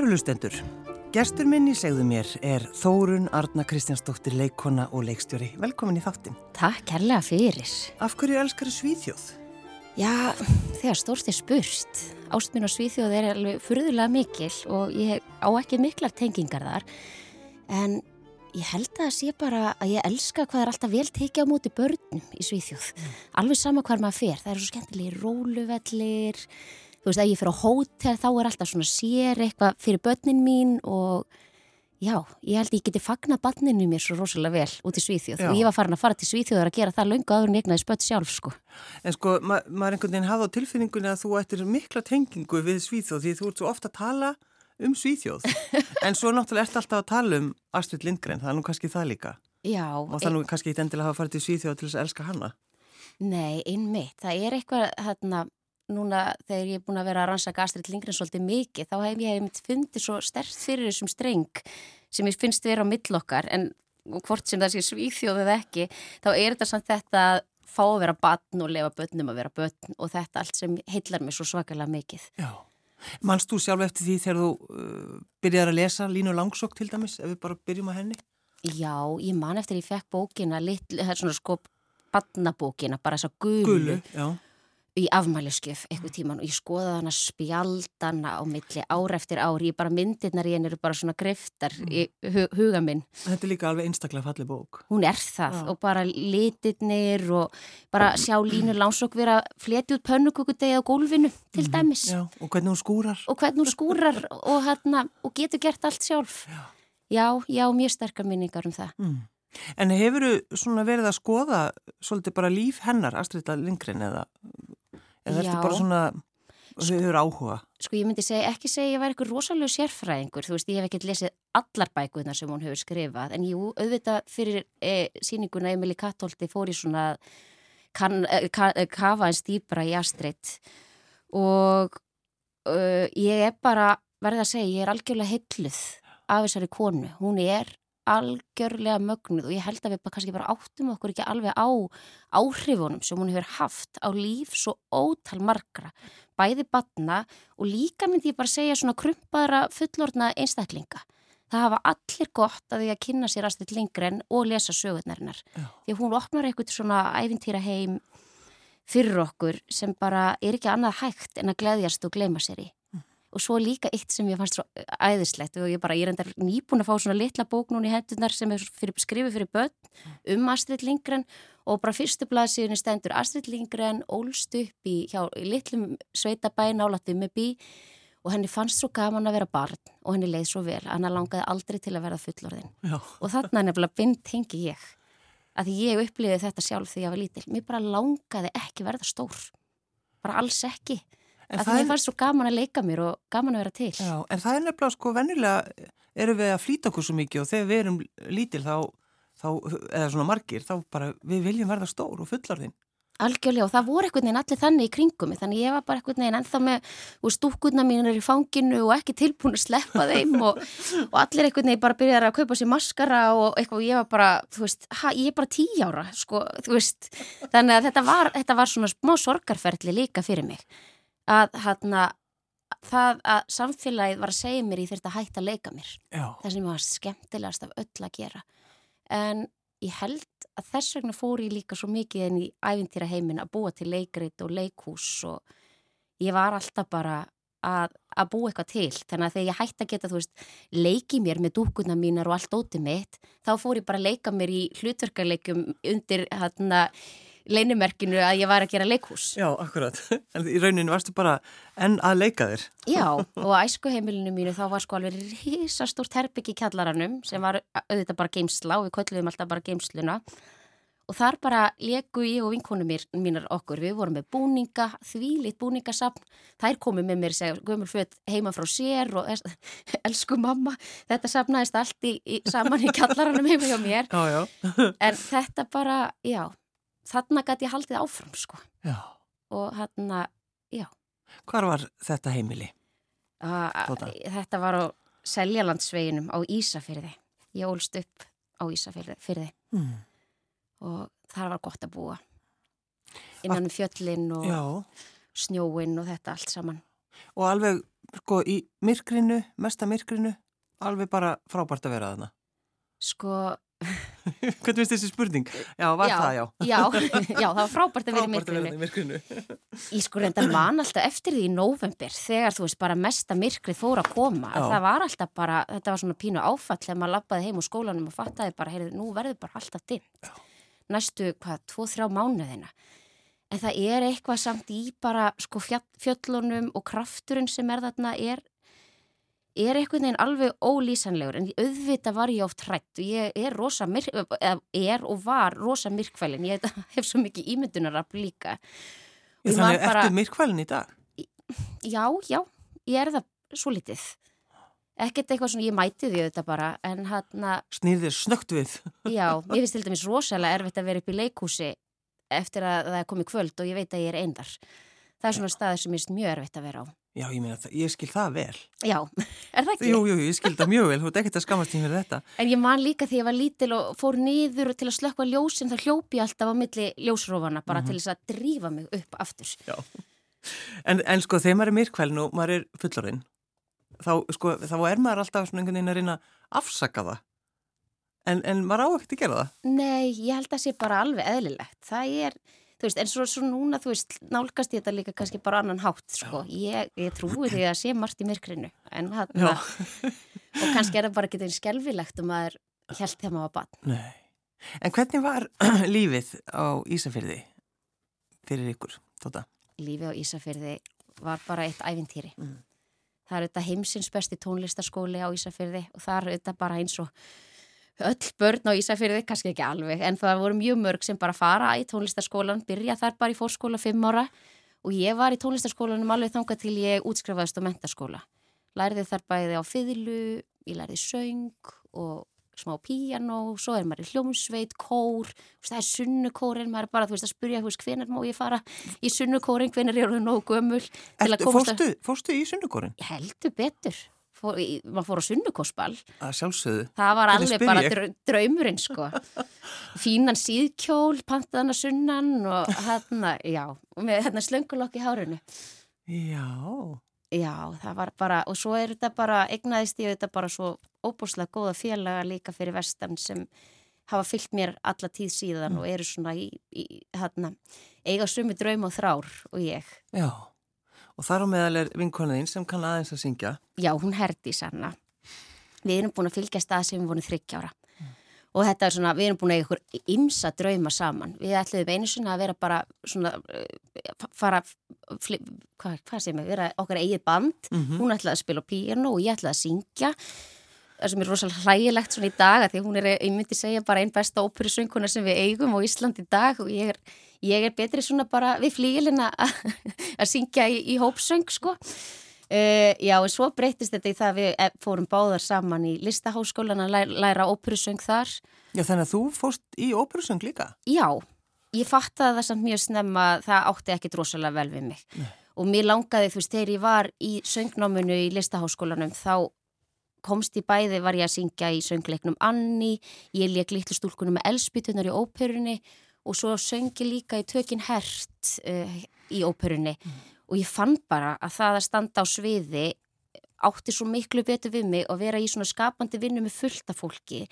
Kærulustendur, gestur minni segðu mér er Þórun Arna Kristjánsdóttir leikona og leikstjóri. Velkomin í þáttin. Takk kærlega fyrir. Af hverju elskar þið Svíþjóð? Já, þegar stórst er spurst. Ástminn og Svíþjóð er alveg furðulega mikil og ég á ekki miklar tengingar þar. En ég held að það sé bara að ég elska hvað er alltaf vel tekið á móti börnum í Svíþjóð. Mm. Alveg sama hvað maður fer. Það eru svo skemmtilegi róluvellir þú veist, ef ég fyrir á hótel þá er alltaf svona sér eitthvað fyrir börnin mín og já, ég held ég geti fagnat barninu mér svo rosalega vel út í Svíþjóð. Og ég var farin að fara til Svíþjóðar að gera það löngu aður en egnaði spött sjálf sko. En sko, ma maður einhvern veginn hafa á tilfinningunni að þú ættir mikla tengingu við Svíþjóð því þú ert svo ofta að tala um Svíþjóð. En svo náttúrulega ert alltaf að tala um Astrid Lindgren, það er nú kannski það líka. Já. Og það er nú kannski eitt endilega að hafa farið til Svíþjóð til þess að elska hanna Nei, einmitt, það er eitthvað hérna núna þegar ég er búin að vera að rannsaka Astrid Lindgren svolítið mikið, þá hef ég hefði fundið svo stert fyrir þessum streng sem ég finnst vera á millokkar en hvort sem það sé svíþjóðið ekki þá er þetta samt þetta að fá að vera batn og lefa bötnum að vera bötn og þetta allt sem heillar mér svo svakalega mikið. Já, mannst þú sjálf eftir því þegar þú uh, byrjar að lesa Línu Langsokk til dæmis, ef við bara byrjum að henni? Já, ég man eftir ég fekk bókina, lit, svona sko batnabókina, bara þess að gulu. Gulu, í afmæliskef eitthvað tíman og ég skoða hana spjaldana á milli ára eftir ári, ég bara myndirnar í henni eru bara svona greftar mm. í hu huga minn. Þetta er líka alveg einstaklega fallið bók. Hún er það Já. og bara litirnir og bara sjá línu lánsokk vera fleti út pönnukukudegi á gólfinu til mm. dæmis. Já, og hvernig hún skúrar. Og hvernig hún skúrar og, hérna, og getur gert allt sjálf. Já, já, já mjög sterkar minningar um það. Mm. En hefur þú svona verið að skoða svolítið bara líf hennar, Astrida Lindgren eða eða ertu bara svona þau eru áhuga? Sko ég myndi segja, ekki segja ég væri eitthvað rosalega sérfræðingur. Þú veist ég hef ekkert lesið allar bækuðna sem hún hefur skrifað. En jú auðvitað fyrir e, síninguna Emilí Kattóldi fór í svona kan, e, ka, e, kafa en stýpra í Astrid. Og uh, ég er bara verða að segja ég er algjörlega heilluð af þessari konu, hún er algjörlega mögnuð og ég held að við bara, kannski bara áttum okkur ekki alveg á áhrifunum sem hún hefur haft á líf svo ótal margra, bæði batna og líka myndi ég bara segja svona krumpaðra fullordna einstaklinga. Það hafa allir gott að því að kynna sér aðstill lengren og lesa sögurnarinnar. Því að hún opnar eitthvað svona æfintýra heim fyrir okkur sem bara er ekki annað hægt en að gleyðjast og gleyma sér í og svo líka eitt sem ég fannst svo æðislegt og ég bara, ég er endar nýbúin að fá svona litla bók núna í hendunar sem er fyrir, skrifið fyrir börn um Astrid Lindgren. Og bara fyrstu blaðsíðinu stendur Astrid Lindgren ólst upp í, hjá, í litlum sveitabæ nálatið með bí og henni fannst svo gaman að vera barn og henni leið svo vel, hann langaði aldrei til að vera fullorðin. Já. og þannig að nefnilega bind hengi ég að ég uppliði þetta sjálf þegar ég var lítil. Mér bara langaði ekki verða stór. Bara alls ekki En það er fannst svo gaman að leika mér og gaman að vera til. Já, en það er nefnilega sko vennilega erum við að flýta okkur svo mikið og þegar við erum lítil þá, þá eða svona margir, þá bara við viljum verða stór og fullarðinn. Algjörlega og það voru einhvern veginn allir þannig í kringum mig þannig ég var bara einhvern veginn ennþá með stúkkurna mínir í fanginu og ekki tilbúin að sleppa þeim og, og allir einhvern veginn bara byrjaði að kaupa sér maskara og eitthvað og ég var bara, þú veist, ha, ég er bara tí ára sko, þú veist, þannig að þetta var, þetta var svona smá sorgarferðli líka fyrir mig að hérna það að samfélagið var að segja mér ég þurfti að hætta að leika mér. Já. það sem var skemmtilegast af öll að gera. En ég held að þess vegna fór ég líka svo mikið en í æfintýra heimin að búa til leikrit og leikhús og ég var alltaf bara að, að búa eitthvað til. Þannig að þegar ég hætti að geta veist leikið mér með dúkuna mínar og allt ótið mitt þá fór ég bara að leika mér í hlutverkarleikum undir hérna leinimerkinu að ég var að gera leikhús. Já, akkurat. En í rauninu varstu bara enn að leika þér. Já, og á æskuheimilinu mínu þá var sko alveg risastórt herbyggi kjallaranum sem var auðvitað bara geimsla og við kolluðum alltaf bara geimsluna og þar bara leku ég og vinkonu mínar okkur. Við vorum með búninga, þvílitt búningasapn. Þær komið með mér segja, gömur föt heima frá sér og elsku mamma, þetta sapnaðist allt í, í, saman í kjallaranum heima hjá mér. Já, já. En þetta bara, já þarna gæti ég haldið áfram sko já. og hérna, já Hvar var þetta heimili? A, þetta var á Seljalandsveginum á Ísafyrði ég ólst upp á Ísafyrði mm. og þar var gott að búa innan um fjöllin og já. snjóin og þetta allt saman og alveg sko í myrkrinu, mesta myrkrinu, alveg bara frábært að vera þarna. Sko, Hvernig finnst þessi spurning? Já, var já, það já. já, já, það var frábært að vera í Frábært að vera myrkrinu. í myrkrinu. Ég sko reynda man alltaf eftir því í november þegar þú veist bara mesta myrkrið fór að koma. Já. Að það var alltaf bara, þetta var svona pínu áfall þegar maður lappaði heim úr skólanum og fattaði bara, heyrðu, nú verður bara alltaf dimmt. Næstu, hvað, tvo, þrjá mánuðina. En það er eitthvað samt í bara sko fjöllunum og krafturinn sem er þarna er, er einhvern veginn alveg ólýsanlegur en auðvitað var ég oft hrætt og ég er rosa myrk, er og var rosa myrkfælin, ég hef svo mikið ímyndunarafl líka. Ég Ég þannig bara- eftir myrkvælinn í dag. Já, já, ég er það svo litið. Ekkert eitthvað svona, ég mæti því auðvitað bara, að, Snýrðir snögt við. já, mér finnst til dæmis rosalega erfitt að vera upp í leikhúsi eftir að það er komið kvöld og ég veit að ég er einðar. Það er svona staður sem mér finnst mjög erfitt að vera á. Já, ég meina það, ég skil það vel. Já, er það ekki? Jú, jú, ég skil það mjög vel, þú ert ekkert að skammast tíma fyrir þetta. En ég man líka því ég var lítil og fór niður til að slökka ljósin, þá hljópi ég alltaf á milli ljósrófana bara til þess að drífa mig upp aftur. Já. En, en sko, þegar maður er myrkvælinn og maður er fullorinn, þá, sko, þá er maður alltaf svona einhvern veginn að reyna að afsaka það. En, en maður á ekkert að gera það. Nei, ég held að það sé bara alveg eðlilegt. Það er, þú veist, en svo, svo núna, þú veist, nálgast ég þetta líka kannski bara annan hátt, sko. Ég, ég trúi því að sé margt í myrkrinu, en hann, og kannski er það bara ekki þeim skelvilegt um að það er held þegar maður var bann. Nei. En hvernig var lífið á Ísafyrði fyrir ykkur, Tóta? Lífið á Ísafyrði var bara eitt ævintýri. Mm. Það er auðvitað heimsins besti tónlistarskóli á Ísafyrði og það er auðvitað bara eins og öll börn á Ísafyrði, kannski ekki alveg, en það voru mjög mörg sem bara fara í tónlistarskólan, byrja þar bara í fórskóla fimm ára og ég var í tónlistarskólanum alveg þangað til ég útskrifaðist á mentaskóla. Lærði þar bæði á fiðlu, ég lærði söng og smá píanó, svo er maður í hljómsveit, kór, það er sunnukórin, maður er bara, þú veist, að veist, hvenar má ég fara í sunnukórin, hvenar er það nógu gömul til að Ertu, fórstu, fórstu í sunnukórin? Heldur betur, fór, maður fór á sunnukósball, Að sjálfsögðu. það var alveg bara ég? drau- draumurinn, sko. Fínan síðkjól, pantaðan að sunnan og hérna, já, og með hérna slöngulokk í hárunu. Já. Já, það var bara, og svo er þetta bara, egnaðist ég þetta bara svo óbúslega góða félaga líka fyrir vestan sem hafa fyllt mér alla tíð síðan og eru svona í, í hérna, eiga sumi draum og þrár og ég. Já. Og þar á meðal er vinkonuðinn sem kann aðeins að syngja. Já, hún herdi sanna. Við erum búin að fylgjast að sem við vorum þryggjára. Og þetta er svona, við erum búin að ykkur ymsa drauma saman. Við ætluðum einu svona að vera bara svona, uh, fara, hvað, hvað segir mig, vera okkar eigið band. Hún ætlaði að spila á píano og ég ætlaði að syngja. Það sem er rosalega hlægilegt svona í dag því hún er, ég myndi segja, bara einn besta óperusönguna sem við eigum á Íslandi í dag og ég er, ég er betri svona bara við flíilina að syngja í, í hópsöng, sko. Uh, já, en svo breytist þetta í það að við eh, fórum báðar saman í listaháskólan að læra, læra óperusöng þar. Já, þannig að þú fórst í óperusöng líka. Já, ég fattaði það samt mjög snemma að það átti ekki drosalega vel við mig. Og mér langaði, þú veist, þegar ég var í söngnáminu í listaháskólanum, þá komst í bæði, var ég að syngja í söngleiknum Anni, ég leik litlu stúlkunum með elspýtunar í óperunni og svo söngi líka í tökin hert uh, í óperunni og ég fann bara að það að standa á sviði átti svo miklu betur við mig og vera í svona skapandi vinnu með fullta fólki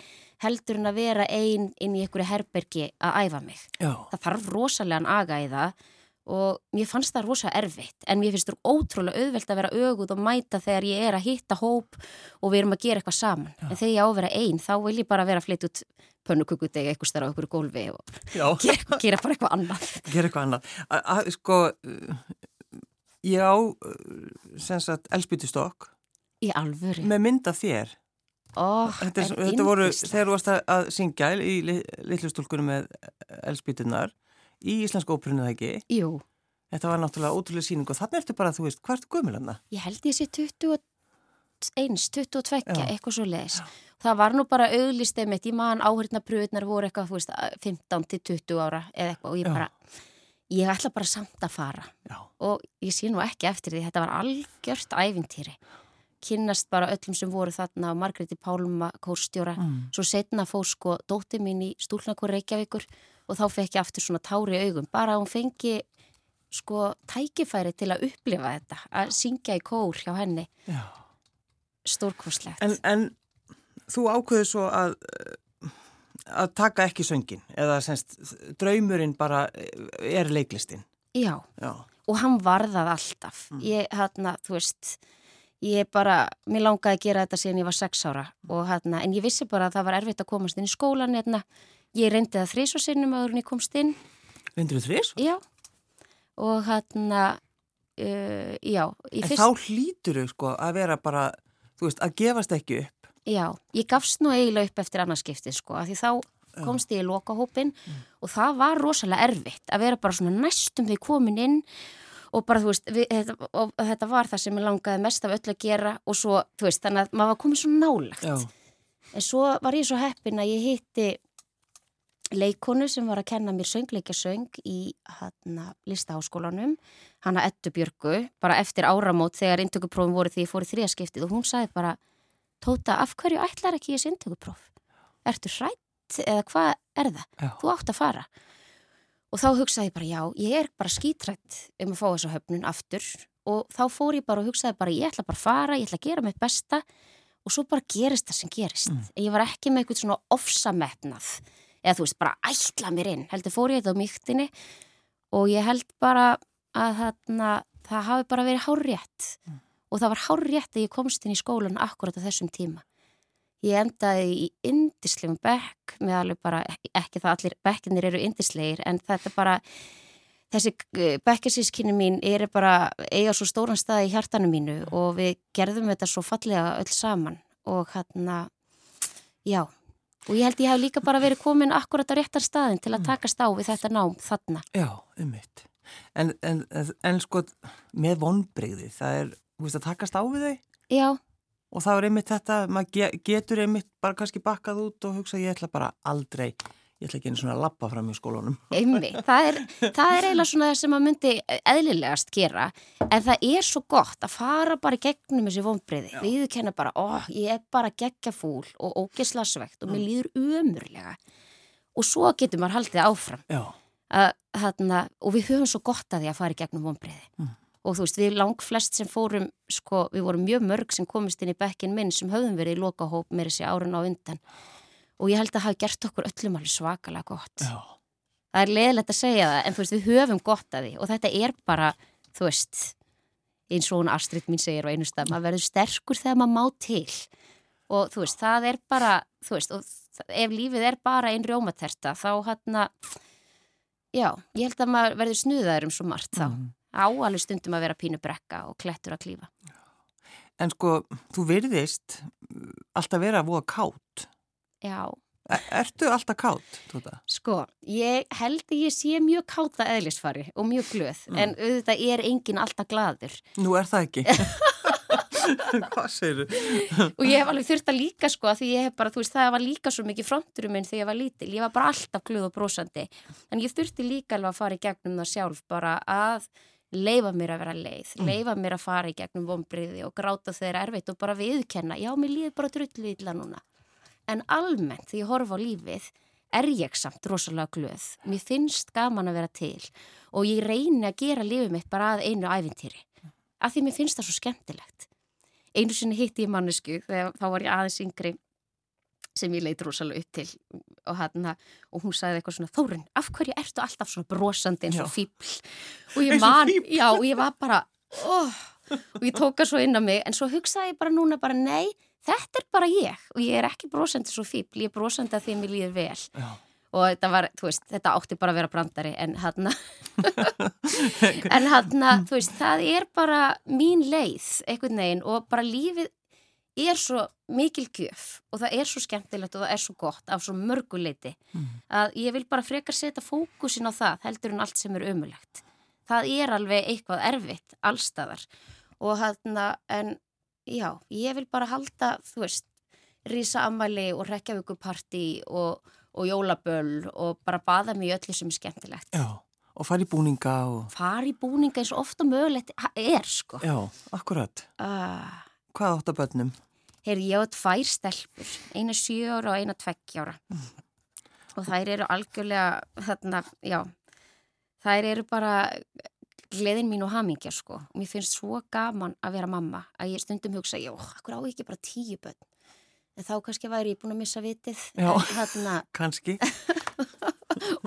heldur en að vera ein inn í einhverju herbergi að æfa mig. Já. Það þarf rosalega aga í það og mér fannst það rosa erfitt en mér finnst það ótrúlega auðvelt að vera öguð og mæta þegar ég er að hitta hóp og við erum að gera eitthvað saman. En þegar ég á að vera einn þá vil ég bara vera að flytja út pönnukukutegi eitthvað starf á einhverju gólfi og Já. gera, gera bara eitthvað annað. Gera eitthvað annað. A, a, sko, uh, ég á, uh, elspýtustokk Í alvöru. með mynd af þér. Ó, Þetta, er, þetta voru, þegar þú varst að, syngja í li, litlu stúlkunum með elspýtunar í Íslensku óperunni það ekki. Jú, Þetta var náttúrulega ótrúlega síning og þannig ertu bara, þú veist, hvað ertu gömul hann? ég held ég sé 21, 22, Já. eitthvað svo leiðis. Það var nú bara auglistið mitt, ég man áhörna pröðunar voru eitthvað, þú veist, 15 til 20 ára eða eitthvað og ég Já. bara, ég ætla bara samt að fara. Já. og ég sé nú ekki eftir því þetta var algjört ævintýri kynnast bara öllum sem voru þarna og Margréti Pálma kórstjóra Mm. svo setna fór sko dóttir mín í stúlnakor Reykjavíkur og þá fekk ég aftur svona tári augum bara að hún fengi sko tækifæri til að upplifa þetta, að syngja í kór hjá henni. Stórkoslegt. En, en þú ákveður svo að, að taka ekki söngin eða semst draumurinn bara er leiklistin. Já, Já. og hann varðað alltaf. Ég, hérna, þú veist, ég bara, mér langaði að gera þetta síðan ég var sex ára og hérna, en ég vissi bara að það var erfitt að komast inn í skólan, hérna, ég reyndi það þrís og sinnum áður en ég komst inn. Vindur þú þrís? Já, og hérna, uh, já, En fyrst... þá hlýtur þau sko að vera bara, þú veist, að gefast ekki upp. Já, ég gafst nú eiginlega upp eftir annarskiptið sko, af því þá komst ég í lokahópin og það var rosalega erfitt að vera bara svona næstum við komin inn og bara þú veist, við, þetta, og þetta var það sem ég langaði mest af öll að gera og svo, þú veist, þannig að maður var komin svo nálagt. Já. En svo var ég svo heppin að ég hitti leikonu sem var að kenna mér söngleikja söng í hana, listaháskólanum, hana Ettu Björgu, bara eftir áramót þegar intökuprófum voru því ég fór í þrijaskiptið og hún sagði bara, Tóta, af hverju ætlar ekki ég þessi intökupróf? Ertu hrætt eða hvað er það? Já. Þú átt að fara. Og þá hugsaði ég bara, já, ég er bara skítrætt um að fá þessu höfnun aftur og þá fór ég bara og hugsaði bara, ég ætla bara að fara, ég ætla að gera mitt besta og svo bara gerist það sem gerist. Mm. Ég var ekki með eitthvað svona ofsamefnað eða þú veist, bara ætla mér inn. Heldur fór ég þetta á mýktinni og ég held bara að þarna, það hafi bara verið hárrétt Mm. og það var hárrétt að ég komst inn í skólan akkurat á þessum tíma. Ég endaði í indislegum bekk með alveg bara, ekki það allir bekkinir eru indislegir en þetta bara, þessi bekkisískinni mín er bara eiga svo stóran stað í hjartanu mínu og við gerðum þetta svo fallega öll saman og hérna, já, og ég held ég hef líka bara verið komin akkurat á réttar staðin til að takast á við þetta nám þarna. Já, um mitt. En, en, en, sko, með vonbreyði, það er, þú veist, að takast á við þau Já, og það er einmitt þetta, maður ge getur einmitt bara kannski bakkað út og hugsa ég ætla bara aldrei, ég ætla ekki einu svona að lappa fram í skólunum. einmi, það er, það er eiginlega svona það sem maður myndi eðlilegast gera. En það er svo gott að fara bara gegnum þessi vonbreyði, við kenna bara ó, ég er bara geggja fúl og ógesla svegt og mér líður umurlega og svo getur maður haldið áfram. Að, þarna, og við höfum svo gott að því að fara gegnum vonbreyði Mm. og þú veist, við lang flest sem fórum sko, við vorum mjög mörg sem komist inn í bekkin minn sem höfðum verið í lokahóp með þessi árun á undan og ég held að hafa gert okkur öllum alveg svakalega gott. Já, það er leðilegt að segja það en þú veist, við höfum gott að því. Og þetta er bara, þú veist eins og hún Astrid mín segir á einu stað maður verður sterkur þegar maður má til. Og þú veist, það er bara þú veist, og ef lífið er bara einn rjómaterta, þá hann já, ég held að maður verður snuðaður um svo margt þá. Mhm. á alveg stundum að vera pínu brekka og klettur að klífa. En sko, þú virðist uh, alltaf vera að voða kátt. Já, E ertu alltaf kátt, Tóta? Sko, ég held að ég sé mjög káta eðlisfari og mjög glöð, Mm. en auðvitað er enginn alltaf gladur. Nú er það ekki. Hvað segir þú? Og ég hef alveg þurft að líka sko, að því ég hef bara, þú veist, það var líka svo mikið fronturum minn þegar ég var lítil. Ég var bara alltaf glöð og brosandi. En ég þurfti líka alveg að fara í gegnum það sjálf, bara að leifa mér að vera leið, leifa mér að fara í gegnum vonbriði og gráta þeirra erfitt og bara viðkenna, já, mér líður bara drullu illa núna. En almennt, þegar ég horfa á lífið, er ég samt rosalega glöð. Mér finnst gaman að vera til og ég reyni að gera lífið mitt bara að einu æfintýri. Af því mér finnst það svo skemmtilegt. Einu sinni hitti ég mannesku þegar þá var ég aðeins yngri sem ég leit rosalega upp til og, hana, og hún sagði eitthvað svona Þórun, af hverju ertu alltaf svona brosandi eins og fíbl og ég man, já, og ég var bara oh, og ég tóka svo inn á mig en svo hugsaði ég bara núna bara nei þetta er bara ég og ég er ekki brosandi svo fíbl, ég er brosandi að því að mér líður vel. Já. og þetta var, þú veist, þetta átti bara að vera brandari en hann en hann, þú veist, það er bara mín leið, einhvern veginn og bara lífið er svo mikil gjöf og það er svo skemmtilegt og það er svo gott af svo mörguleiti að ég vil bara frekar setja fókusin á það heldur en allt sem er ömulegt það er alveg eitthvað erfitt allstaðar og hann en já, ég vil bara halda þú veist, rísa ammæli og rekjavíkuparti og, og jólaböll og bara baða mig í öllu sem er skemmtilegt. Já, og fara í búninga og... fari í búninga eins og ofta mögulegt er sko. Já, akkurat. uh, Hvað átt að börnum? Heyri, ég á tvær stelpur, eina sjö ára og eina tveggjára og þær eru algjörlega þarna, já þær eru bara gleðin mín og hamingja sko og mér finnst svo gaman að vera mamma að ég stundum hugsa, já, okkur á ekki bara tíu börn en þá kannski væri ég búin að missa vitið Já, þarna, kannski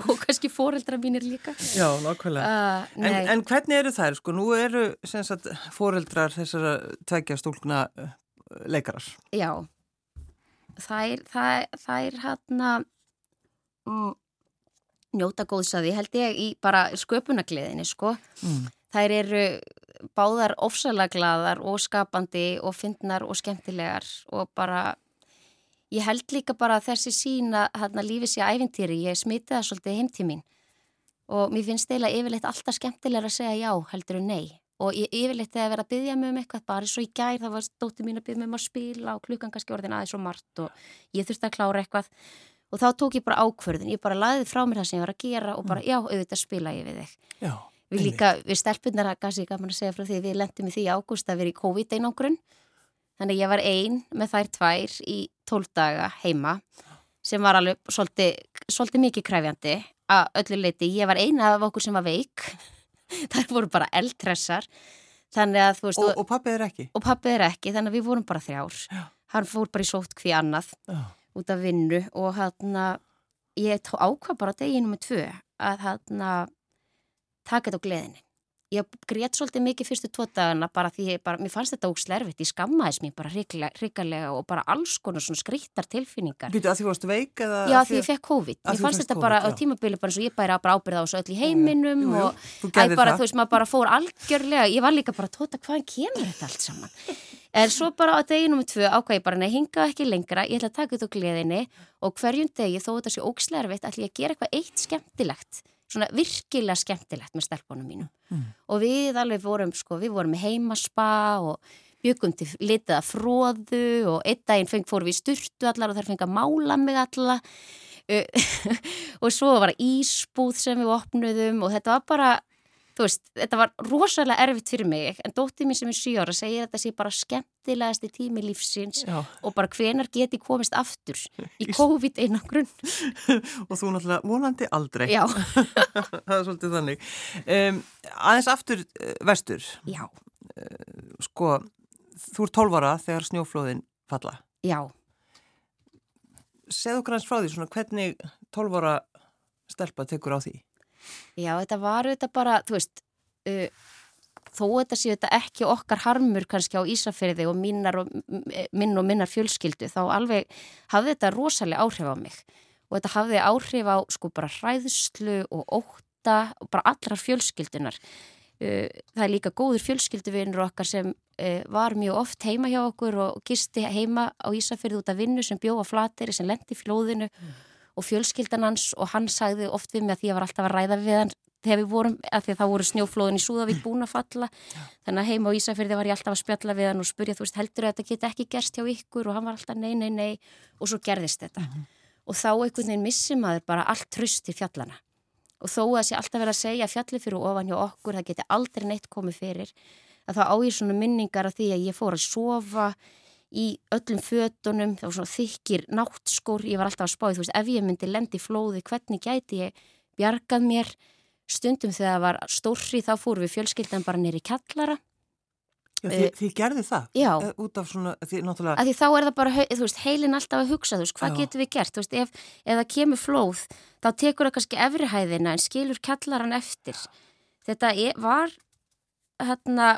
og kannski foreldra mínir líka Já, nákvæmlega uh, en, en hvernig eru þær, sko, nú eru sagt, foreldrar þessara tveggja stúlna uh, leikarar Já þær, þær, þær hérna mm, njóta góðsaði held ég í bara sköpunagliðinni sko. Mm. þær eru báðar ofsalega gladar og skapandi og fyndnar og skemmtilegar og bara ég held líka bara að þessi sína hérna lífið sér æfintýri, ég smiti það svolítið heimtímin og mér finnst eiginlega yfirleitt alltaf skemmtilegar að segja já heldur en nei. Og ég, yfirleitt þegar verið að byggja mig um eitthvað bara eins og í gær það var stótið mín að byggja mig um að spila og klukkan kannski orðin aðeins og margt og ég þurfti að klára eitthvað og þá tók ég bara ákverðin, ég bara laðið frá mér það sem ég var að gera og bara já, auðvitað spila ég við þig. Já, Við líka, við stelpunar gasi gaman að segja frá því við lendum í því ágúst að vera í COVID-einangrun. Þannig ég var ein með þær tvær í tól daga heima sem var alveg svolítið, mikið kræfjandi að öllu leiti, ég var eina af okkur sem var veik. Þær voru bara eldtressar þannig að þú veist og, og pappið er ekki? og pappið er ekki, þannig að við vorum bara þrjár. Já. hann fór bara í sótt hví annað. Já. Út af vinnu og hann ég ákvað bara deginum með tvö að hann taka þetta á gleðinni ég grétt svolítið mikið fyrstu tvo dagana bara því ég bara, mér fannst þetta óslervitt ég skammaðis mér bara hrikalega og bara alls konar svona skrittar tilfinningar. Býtu að því varst veik eða Já því ég fekk COVID, Að mér fannst þetta bara á COVID, tímabili bara eins og ég bæri að bara ábyrða á þessu öll í heiminum Jú, jú, og þú æ, gerðir bara, það. þú veist, maður bara fór algjörlega, ég var líka bara tóta hvaðan kemur þetta allt saman? En svo bara á deginum tvö ákvað ég bara nei, hinga ekki lengra, ég ætla að taka þetta á gleðinni og hverjum degi þó þetta sé ókslervitt ætla ég að gera eitthvað eitt skemmtilegt svona virkilega skemmtilegt með stelpunum mínum Mm. og við alveg vorum sko, við vorum með heimaspa og byggum til litaða fróðu og einn daginn feng, fórum við í styrtu allar og þær fengið að mála mig alla og svo var ísbúð sem við opnuðum og þetta var bara þú veist, þetta var rosalega erfitt fyrir mig en dóttið mín sem er 7 ára segir að þetta sé bara skemmtilegasti tími lífsins Já, og bara hvenar geti komist aftur í Í- COVID einangrun og þú náttúrulega vonandi aldrei. Já, það er svolítið þannig. Um, aðeins aftur uh, vestur. Já, sko, þú er 12 ára þegar snjóflóðin falla. Já. Segð okkur hans frá því svona hvernig 12 ára stelpa tekur á því Já, þetta var þetta bara, þú veist, uh, þó þetta séu þetta ekki okkar harmur kannski á Ísafyrði og og, minn og minnar fjölskyldu, þá alveg hafði þetta rosalega áhrif á mig. Og þetta hafði áhrif á sko bara hræðslu og óta og bara allrar fjölskyldunar. Uh, það er líka góður fjölskylduvinur okkar sem uh, var mjög oft heima hjá okkur og gisti heima á Ísafyrði út af vinnu sem bjóða flateri sem lendi flóðinu og fjölskyldan hans og hann sagði oft við mig að því að ég var alltaf að ræða við hann þegar við vorum, að því að þá voru snjóflóðin í Súðavík búin að falla, þannig að heima á Ísafjörði var ég alltaf að spjalla við hann og spurja þú veist heldur þetta geti ekki gerst hjá ykkur? Og hann var alltaf nei, nei, nei. Og svo gerðist þetta. Og þá einhvern veginn missi maður bara allt tröst til fjallana. Og þó að sé alltaf verið að segja fjalli fyrir ofan hjá okkur, það geti aldrei neitt komið fyrir að þá á ég svona minningar af því að ég fór að sofa í öllum fötunum, var svona þykir náttskór, ég var alltaf að spáði, þú veist, ef ég myndi lendi flóði, hvernig gæti ég bjargað mér stundum þegar það var stórri, þá fórum við fjölskyldan bara neyri kjallara, Já, Eh, því, því gerði það já. Eh, út af svona, því náttúrulega að því þá er það bara, þú veist, heilin alltaf að hugsa, þú veist, hvað Já. getum við gert, þú veist, ef, ef það kemur flóð, þá tekur það kannski efrihæðina en skilur kjallaran eftir. Þetta er, var, hérna,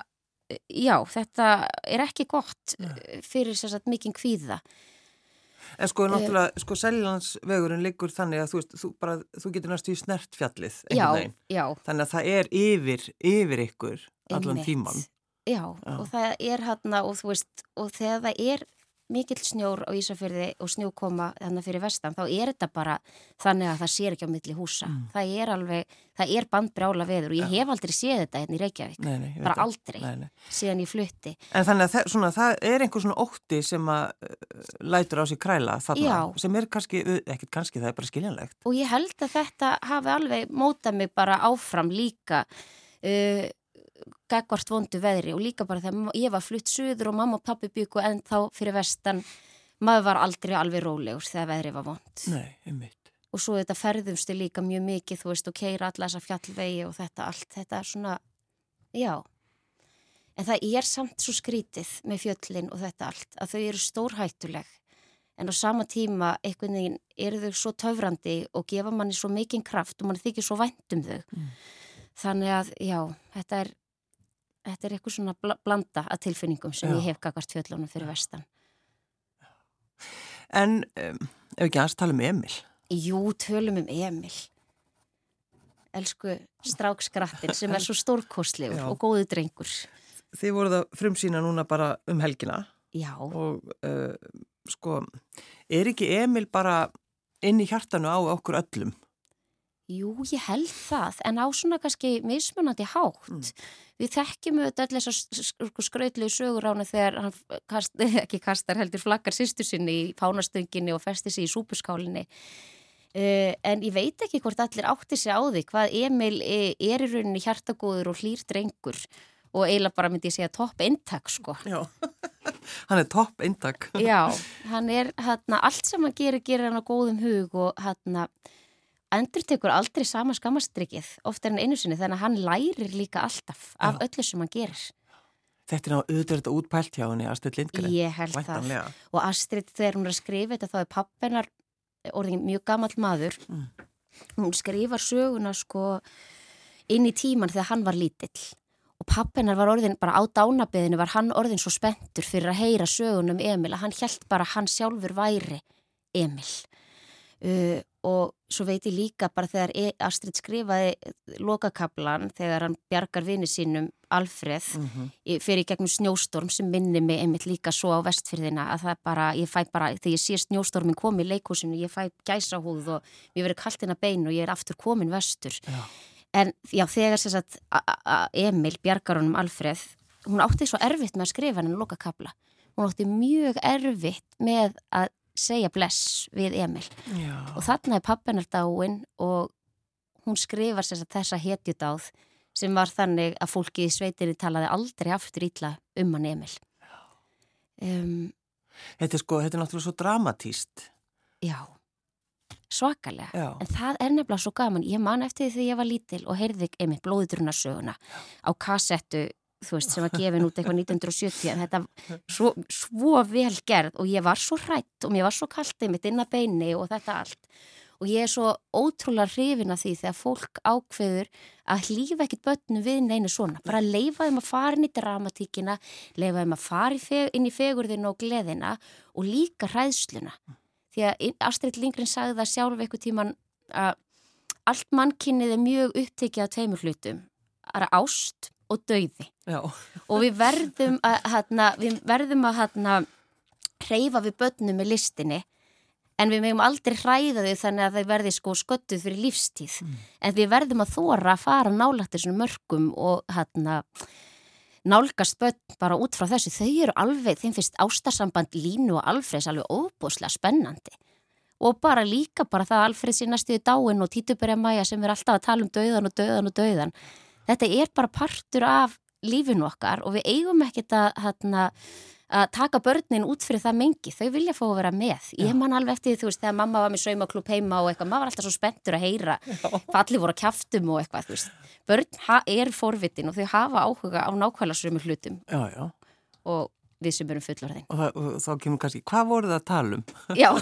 já, þetta er ekki gott eh, fyrir sér satt mikinn kvíða. En sko, náttúrulega, sko, seljansvegurinn liggur þannig að þú veist, þú, bara, þú getur næstu í snert fjallið Já, veginn. já. Þannig að það er yfir, yfir ykkur allan Einmitt. tíman. Já, Já. og það er hérna og þú veist, og þegar það er mikill snjór á Ísafyrði og snjókoma þannig fyrir vestan, þá er þetta bara þannig að það sér ekki á milli húsa Mm. það er alveg, það er bandbrjála veður og ég hef aldrei séð þetta hérna í Reykjavík Nei, nei, bara það. aldrei, Nei, síðan ég flutti En þannig að það, svona, það er einhver svona ótti sem að uh, lætur á sig kræla þarna, Já. sem er kannski, ekkert kannski, það er bara skiljanlegt. og ég held að þetta hafi alveg mótað mig bara áfram líka uh, gagvart vondu veðri og líka bara þegar ég var flutt suður og mamma og pappi byggu en þá fyrir vestan maður var aldrei alveg rólegur þegar veðri var vond Nei, einmitt. og svo þetta ferðumstu líka mjög mikið þú veist og keira alla þessa fjallvegi og þetta allt, þetta er svona Já, en það er samt svo skrítið með fjöllin og þetta allt að þau eru stórhættuleg en á sama tíma einhvern veginn eru þau svo töfrandi og gefa manni svo mikinn kraft og manni þykir svo vænt um þau. Mm. Þannig að já, þetta er, þetta er eitthvað svona bl blanda að tilfinningum sem já. ég hef gagast fjöllunum fyrir vestan. En um, ef ekki aðeins tala um Emil? Jú, tölum um Emil elsku strákskrattin sem er svo stórkostlegur og góðu drengur. Þið voruð að frumsýna núna bara um helgina. Já. Og uh, sko, er ekki Emil bara inn í hjartanu á okkur öllum? Jú, ég held það, en á svona kannski mismunandi hátt. Mm. Við þekkjum auðvitað allir þessar skrautlegu sögur ána þegar hann kast, ekki kastar heldur flakkar sýstu sinni í pánastönginu og festi sig í súpuskálinni. Uh, en ég veit ekki hvort allir átti sig á því hvað Emil eh, er í rauninni hjartagóður og hlýr drengur og eiginlega bara myndi ég segja topp eintak sko. Já, hann er topp eintak. Já, hann er hérna allt sem hann gerir, gerir hann á góðum hug og hérna endur tekur aldrei sama skamastrikið oftar en einu sinni þannig að hann lærir líka alltaf af Já. öllu sem hann gerir. Þetta er náttúrulega auðvitað útpælt hjá henni Astrid Lindgren. Ég held Væntanlega. það. Og Astrid þegar hún er að skrifa þetta þá er pappinar orðin mjög gammal maður mm. hún skrifar söguna sko inn í tíman þegar hann var lítill og pappinar var orðin bara á dánabiðinu var hann orðin svo spenntur fyrir að heyra sögunum Emil að hann held bara hann sjálfur væri Emil uh, og svo veit ég líka bara þegar e Astrid skrifaði lokakablan þegar hann bjargar vini sínum Alfreð mm -hmm. fyrir gegnum snjóstorm sem minni mig einmitt líka svo á vestfyrðina að það bara, ég fæ bara, þegar ég sé snjóstormin komi í leikúsinu, ég fæ gæsa húð og mér verður kallt inn að beinu og ég er aftur komin vestur. Já. En já, þegar satt Emil bjargar honum Alfreð, hún átti svo erfitt með að skrifa henni lokakabla. Hún átti mjög erfitt með að segja bless við Emil. Já. og þarna er pappinar dáin og hún skrifar sér þessa hetjudáð sem var þannig að fólki í sveitinni talaði aldrei aftur ítla um hann Emil. Um, Þetta er sko, þetta er náttúrulega svo dramatíst Já, svakalega. Já. en það er nefnilega svo gaman. Ég man eftir því þegar ég var lítil og heyrði Emil blóðurunarsöguna á kassettu þú veist, sem var gefin út eitthvað 1970 en þetta svo, svo vel gerð og ég var svo hrætt og mér var svo kallt einmitt inn að beini og þetta allt. Og ég er svo ótrúlega hrifin að því þegar fólk ákveður að hlýfa ekkit börnum við neina svona. Bara leifa þeim að fara inn í dramatíkina leifa þeim að fara inn í fegurðinu og gleðina og líka hræðsluna. Því að Astrid Lindgren sagði það sjálf eitthvað tíman að allt mannkynnið er mjög upptekið á teimur hlutum er ást og dauði Já. og við verðum að, hérna, við verðum að hérna, hreyfa við börnum með listinni en við meðum aldrei hræða þau þannig að þau verði sko sköttuð fyrir lífstíð mm. en við verðum að þóra að fara nálagt þessum mörgum og hérna nálgast börn bara út frá þessu þau eru alveg, þeim finnst ástarsamband Línu og Alfreds alveg óbúslega spennandi og bara líka bara það Alfred sína stuði dáin og Títuberja Maja sem er alltaf að tala um dauðan og dauðan og dauðan þetta er bara partur af lífinu okkar og við eigum ekkert að, hérna, að taka börnin út fyrir það mengi, þau vilja fá að vera með. Ég Já. man alveg eftir því, þú veist, þegar mamma var með saumaklúp heima og eitthvað, maður var alltaf svo spenntur að heyra allir voru að kæftum og eitthvað þú veist, börn er forvitin og þau hafa áhuga á nákvæmlega sömu hlutum. Já, og við sem erum fullorðin. Og, og, og þá kemur kannski, hvað voru það að tala um? Já.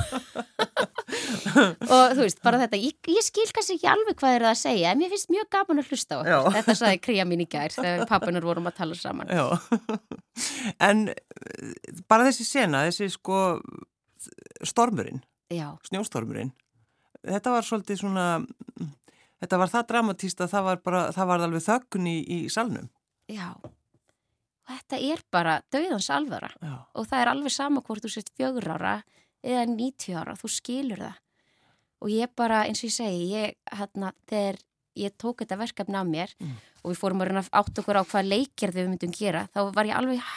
Og þú veist, bara þetta, ég, ég skil kannski ekki alveg hvað er það að segja, en mér finnst mjög gaman að hlusta á þetta sagði kríja mín í gær þegar pappunar vorum að tala saman. Já, en bara þessi sena, þessi sko stormurinn Já. snjóstormurinn þetta var svolítið svona þetta var það dramatíst að það var bara það var alveg þöggun í, í salnum. Já þetta er bara döðans alvara Já. og það er alveg sama hvort þú sést fjögur ára eða 90 ára, þú skilur það og ég bara, eins og ég segi ég, hérna, þegar ég tók þetta verkefni af mér mm. og við fórum að átt okkur á hvað leikir við myndum gera, þá var ég alveg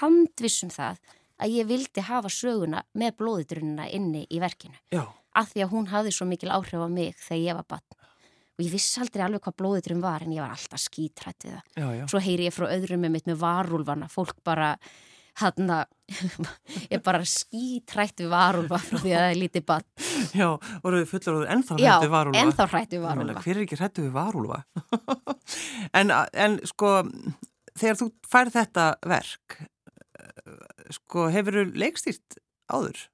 handvissum það að ég vildi hafa söguna með blóðitrunina inni í verkinu, Já. af því að hún hafði svo mikil áhrif á mig þegar ég var bann og ég vissi aldrei alveg hvað blóðitrum var en ég var alltaf skítrætt við það já, já. svo heyri ég frá öðrum með mitt með varúlvana fólk bara hann er bara skítrætt við varulva frá því að það er lítið bann. Já, voruð fullur og ennþá hrættu við varulva. Já, ennþá hrættu við varulva. Hver er ekki hrættu við varulva? en, en sko, þegar þú fær þetta verk, sko, hefur þú leikstýrt áður?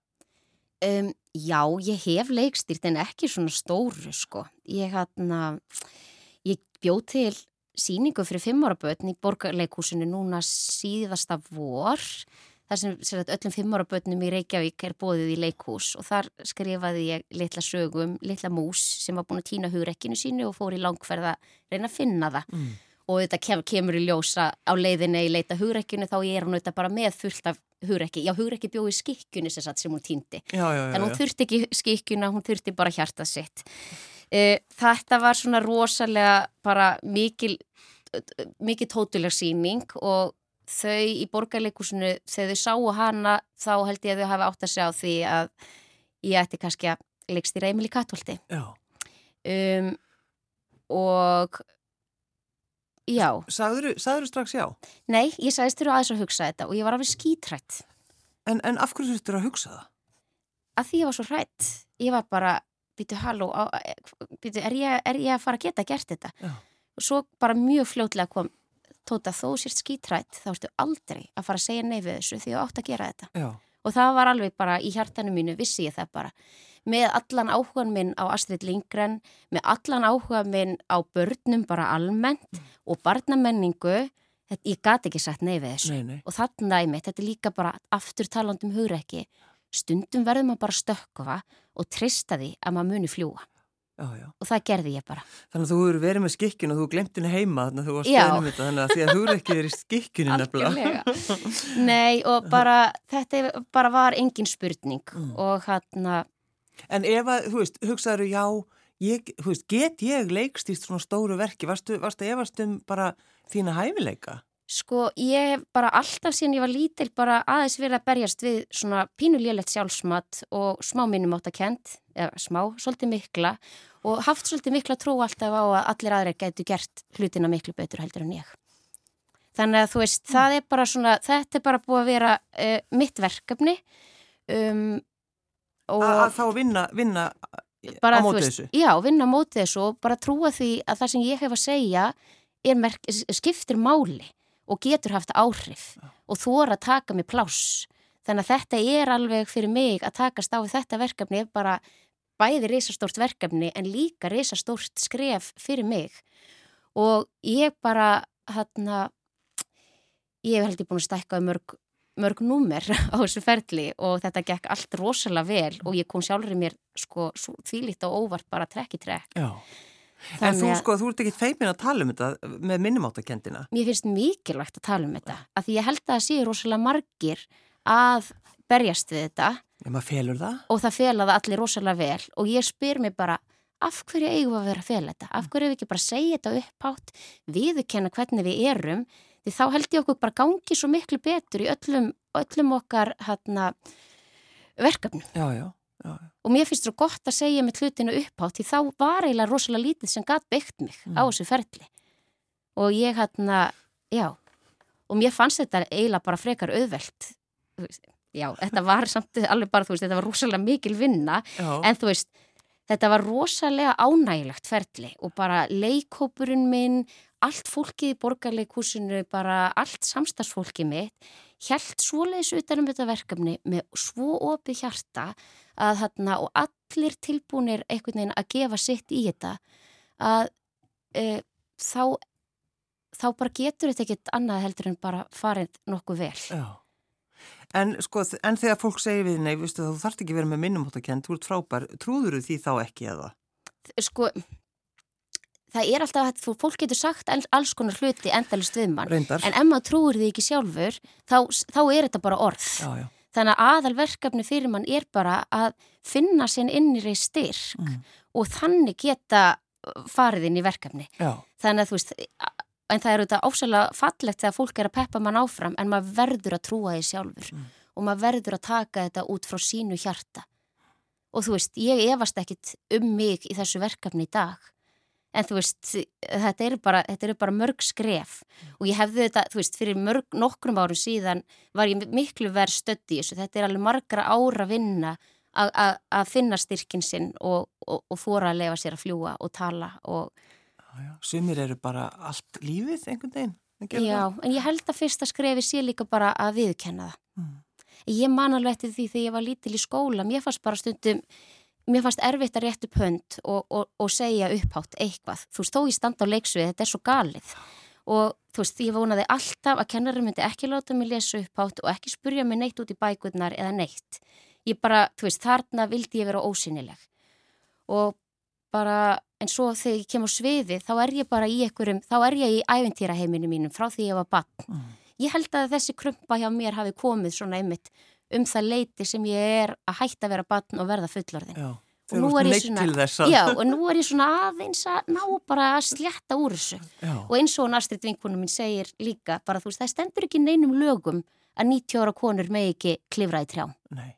Um, já, ég hef leikstýrt en ekki svona stóru, sko. Ég, hann, ég bjóð til síningu fyrir fimmárabötn í borgarleikúsinu núna síðasta vor þar sem, sem öllum fimmárabötnum í Reykjavík er bóðið í leikús og þar skrifaði ég litla sögum, litla mús sem var búin að týna hugrekkinu sínu og fór í langferða reyna að finna það mm. og þetta kem, kemur í ljósa á leiðinni í leita hugrekkinu þá ég er hún auðvitað bara með fullt af hugrekki, já hugrekki bjóði skikkjunni sem, sem hún týndi, þannig hún þurfti ekki skikkjuna, hún þurfti bara hjartað sitt. Uh, þetta var svona rosalega bara mikil mikið tótuleg síning og þau í borgarleikusinu þegar þau sáu hana þá held ég að þau hafa átt að segja á því að ég ætti kannski að Emil í Katóldi um, og já Sagður þú strax já? Nei, ég sagðist þér aðeins að hugsa þetta og ég var alveg skítrætt En, en af hverju þurftur að hugsa það? Að því ég var svo hrætt ég var bara býtu halló, býtu, er, er ég að fara að geta gert þetta? Já. Og svo bara mjög fljótlega kom tóta þó sérst skítrætt, þá ertu aldrei að fara að segja nei við þessu því þú átt að gera þetta. Já. Og það var alveg bara í hjartanu mínu, vissi ég það bara. Með allan áhugan minn á Astrid Lindgren, með allan áhugan minn á börnum bara almennt mm. og barnamenningu, þetta, ég gati ekki sagt nei við þessu. Nei, nei. Og þarna í mitt, þetta er líka bara aftur talandum hugreiki stundum verður maður bara stökkufa og trista því að maður muni fljúa. Já, já. Og það gerði ég bara. Þannig að þú hefur verið með skikkun og þú glemt henni heima þannig að þú varst stöðnum þetta þannig að því að þú eru ekki verið í skikkunni nefnilega. Nei og bara þetta bara var engin spurning mm. og hann að... En ef að, þú veist, hugsaður já, ég, veist, get ég leikstýst svona stóru verki, varstu, varstu efast um bara þína hæfileika? Sko ég hef bara alltaf síðan ég var lítil bara aðeins verið að berjast við svona pínulélegt sjálfsmat og smá minnum átt að kent, eða smá, svolítið mikla og haft svolítið mikla trú alltaf á að allir aðra gætu gert hlutina miklu betur heldur en ég. Þannig að þú veist, mm. það er bara svona, þetta er bara búið að vera uh, mitt verkefni. Um, að þá vinna, vinna bara, á mótið þessu? Já, vinna á mótið þessu og bara trúa því að það sem ég hef að segja merk, skiptir máli og getur haft áhrif og er að taka mig pláss. Þannig að þetta er alveg fyrir mig að takast á þetta verkefni bara bæði reysastórt verkefni en líka reysastórt skref fyrir mig og ég bara hérna ég hef heldur búin að stækka mörg, mörg númer á þessu ferli og þetta gekk allt rosalega vel og ég kom sjálfur í mér sko þvílitt og óvart bara trekk í trekk. Já. En þú sko, þú ert ekki feimin að tala um þetta með minnumáttakendina. Mér finnst mikilvægt að tala um þetta, af því ég held að það séu rosalega margir að berjast við þetta. Já, maður felur það. Og það fela það allir rosalega vel og ég spyr mér bara, af hverju eigum við að vera að fela þetta? Af hverju við ekki bara segja þetta upphátt, viðkenna hvernig við erum, því þá held ég okkur bara gangi svo miklu betur í öllum, öllum okkar hérna, verkefnum. Já, já og mér finnst það gott að segja með hlutinu upphátt því þá var eiginlega rosalega lítið sem gæt byggt mig mm. á þessu ferli. Og ég hérna, já. Og mér fannst þetta eiginlega bara frekar auðvelt já, þetta var samt alveg bara, þú veist, þetta var rosalega mikil vinna. Já. en þú veist, þetta var rosalega ánægilegt ferli og bara leikópurinn minn allt fólkið í borgarleikúsinu bara allt samstagsfólkið mitt helt svoleiðis utanum þetta verkefni með svo opið hjarta að þarna og allir tilbúinir einhvern veginn að gefa sitt í þetta að e, þá þá bara getur þetta ekkit annað heldur en bara farið nokkuð vel. Já. En sko, en þegar fólk segir við nei, viðstu, þú þarfst ekki verið með minnumhóttakent, þú ert frábær, trúður því þá ekki eða? Sko, það er alltaf að fólk getur sagt alls konar hluti endalist við mann, Reyndar. en ef maður trúur því ekki sjálfur, þá, þá er þetta bara orð. Já, já. Þannig að aðalverkefni fyrir mann er bara að finna sinn innri styrk mm. og þannig geta uh, farið inn í verkefni. Já. Þannig að þú veist, en það er auðvitað ásæðilega fallegt þegar fólk er að peppa mann áfram en maður verður að trúa því sjálfur mm. og maður verður að taka þetta út frá sínu hjarta. Og þú veist, ég efast ekkit um mig í þessu verkefni í dag en þú veist, þetta eru bara, er bara mörg skref. Og ég hefði þetta, þú veist, fyrir mörg nokkrum árum síðan var ég miklu verð stödd í þessu, þetta er alveg margra ára vinna að finna styrkin sinn og, og, og þóra að lefa sér að fljúa og tala og Sumir eru bara allt lífið einhvern veginn Já, en ég held að fyrsta skrefi sé líka bara að viðkenna það. Mm. Ég man alveg eftir því þegar ég var lítil í skóla, mér fannst bara stundum mér fannst erfitt að rétt upp hönd og, og, og segja upphátt eitthvað. Þú veist, þó ég standa á leiksvið, þetta er svo galið. Og þú veist, ég vonaði alltaf að kennarinn myndi ekki láta mig lesa upphátt og ekki spurja mig neitt út í bækurnar eða neitt. Ég bara, þú veist, þarna vildi ég vera ósynileg. Og bara, en svo þegar ég kem á sviði, þá er ég bara í einhverjum, þá er ég í æventýraheiminu mínum frá því ég var bann. Mm. Ég held að þessi krumpa hjá mér hafi komið svona einmitt um það leiti sem ég er að hætta að vera bann og verða fullorðin. Já, og nú svona, já, og nú er ég svona aðeins að ná bara að slétta úr þessu. Já. Og eins og Astrid vinkunum minn segir líka, bara þú veist, það stendur ekki neinum lögum að 90 ára konur með ekki klifra í trjám. Nei.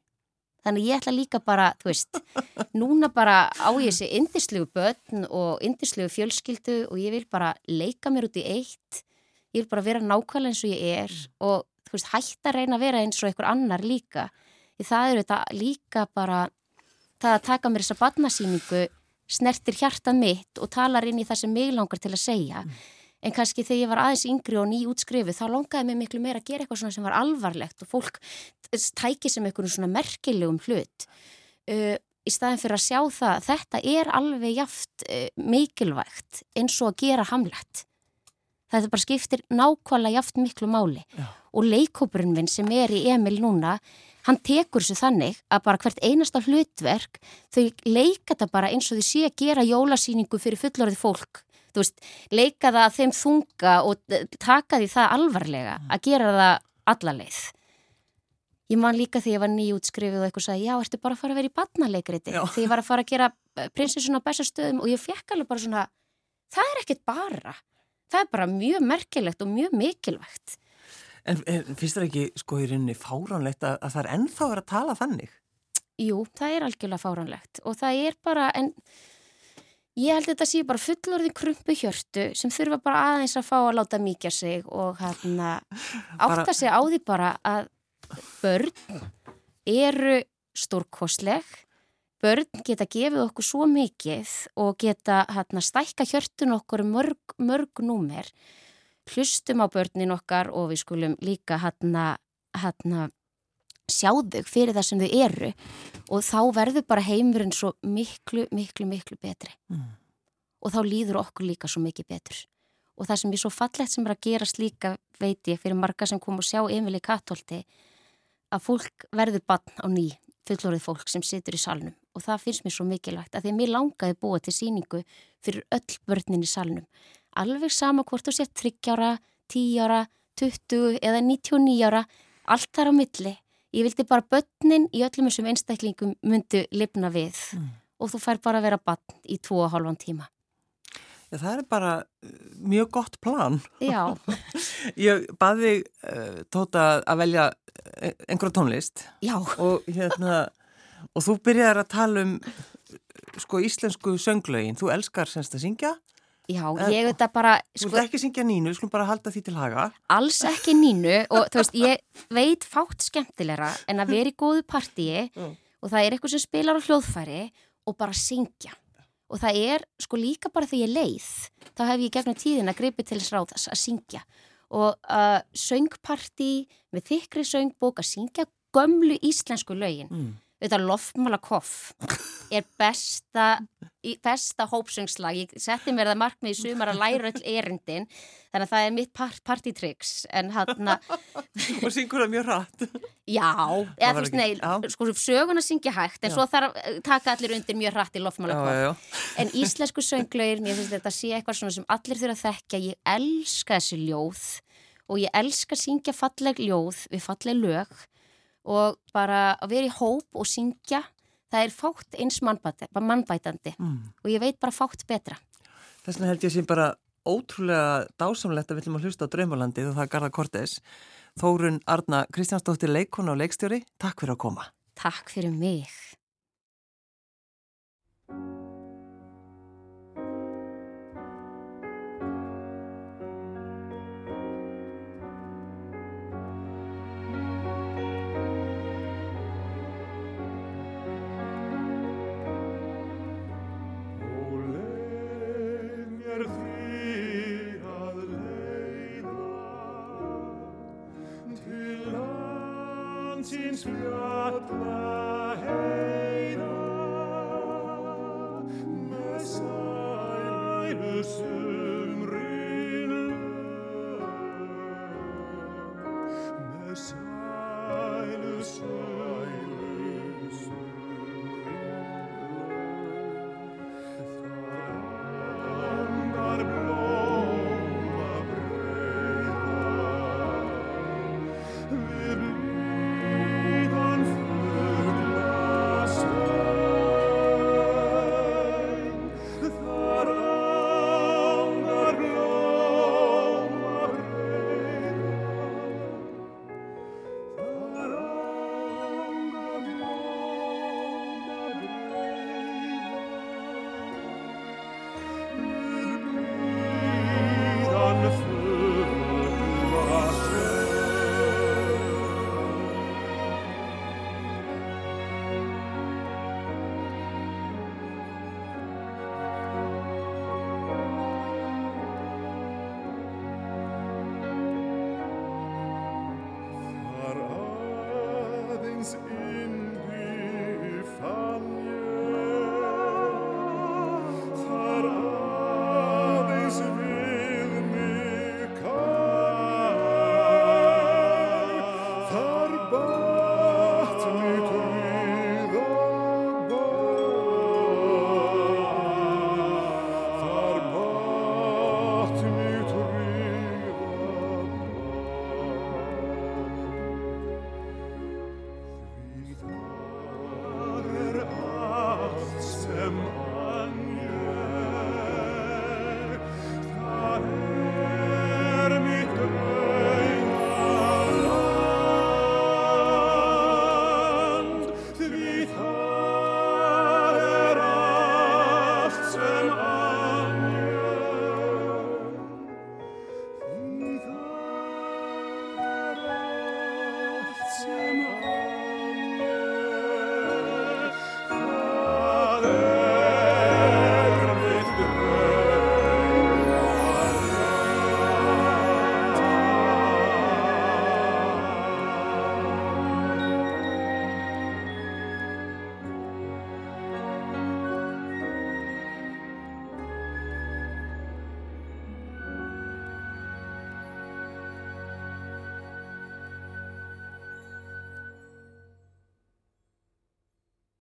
Þannig ég ætla líka bara, þú veist, núna bara á ég þessi indislegu börn og indislegu fjölskyldu og ég vil bara leika mér út í eitt, ég vil bara vera nákvæmlega eins og ég er og þú veist, hægt að reyna að vera eins og einhver annar líka. Því það eru þetta líka bara, það að taka mér þessa barnasýningu snertir hjartað mitt og talar inn í það sem mig langar til að segja. Mm. En kannski þegar ég var aðeins yngri og ný útskrifu þá longaði mér miklu meira að gera eitthvað sem var alvarlegt og fólk tæki sem einhvern svona merkilegum hlut. Uh, í staðin fyrir að sjá það, þetta er alveg jaft uh, mikilvægt eins og að gera hamlet. Þetta bara skiptir nákvæmlega jaft miklu máli. Já og leikópurinn minn sem er í Emil núna, hann tekur þessu þannig að bara hvert einasta hlutverk þau leika það bara eins og þau sé að gera jólasýningu fyrir fullorðið fólk. Þú veist, leika það að þeim þunga og taka því það alvarlega mm. að gera það allarleið. Ég man líka þegar ég var nýjútskrifið og eitthvað sagði, já, ertu bara að fara að vera í badnalegriti? Þegar ég var að fara að gera prinsessun á bestastöðum og ég fekk alveg bara svona, það er ekkert bara. Það er bara mjög merkilegt og mjög mikilvægt. En, en finnst það ekki sko í rauninni fáránlegt að, að það er ennþá verið að tala þannig? Jú, það er algjörlega fáránlegt og það er bara, en ég held að þetta sé bara fullorðin krumpu hjörtu sem þurfa bara aðeins að fá að láta mikja sig og hérna átta sig á því bara að börn eru stórkosleg, börn geta gefið okkur svo mikið og geta hérna stækka hjörtun okkur mörg, mörg númer. Hlustum á börnin okkar og við skulum líka hérna hérna sjá þau fyrir það sem þau eru og þá verður bara heimurinn svo miklu, miklu, miklu betri. Mm. og þá líður okkur líka svo mikið betur. Og það sem er svo fallegt sem er að gerast líka veit ég fyrir marga sem kom og sjá Emil í Katólti að fólk verður bann á ný fullorðið fólk sem situr í salnum og það finnst mér svo mikilvægt að því að mér langaði búa til síningu fyrir öll börnin í salnum alveg sama hvort þú sér 30 ára, 10 ára, 20 eða 99 ára, allt þar á milli. Ég vildi bara börnin í öllum þessum einstaklingum myndu lifna við mm. og þú fær bara að vera bann í 2,5 tíma. Já, það er bara uh, mjög gott plan. Já. Ég baði uh, Tóta að velja uh, einhverja tónlist. Já. Og, hérna, og þú byrjar að tala um sko íslensku sönglögin. Þú elskar semst að syngja. Já, ég veit að bara... Sko, þú ert ekki syngja nínu, við skulum bara halda því til haga. Alls ekki nínu og þú veist, ég veit fátt skemmtilegra en að vera í góðu partíi mm. og það er eitthvað sem spilar á hljóðfæri og bara syngja. Og það er sko líka bara þegar ég leið, þá hef ég gegnum tíðin að gripi til þess ráðas að syngja. Og uh, söngpartí með þykri söngbók að syngja gömlu íslensku lögin. Mm þetta lofmála koff er besta, besta hópsöngslag, ég setti mér það markmið í sumar að læra öll erindin þannig að það er mitt part partytricks en hann og syngur það mjög rætt já, eða þú veist, nei, sko sögun að syngja hægt en já. svo þarf að taka allir undir mjög rætt í lofmála koff en íslensku sönglaugir, mér finnst þetta að sé eitthvað svona sem allir þurfa að þekkja, ég elska þessi ljóð og ég elska að syngja falleg ljóð við falleg lög og bara að vera í hóp og syngja það er fátt eins mannbætandi mm. og ég veit bara fátt betra. Þess vegna held ég sem bara ótrúlega dásamlegt að við ætlum að hlusta á Draumalandið og það er Garða Kortes Þórun Arna Kristjánsdóttir leikona og leikstjóri. Takk fyrir að koma. Takk fyrir mig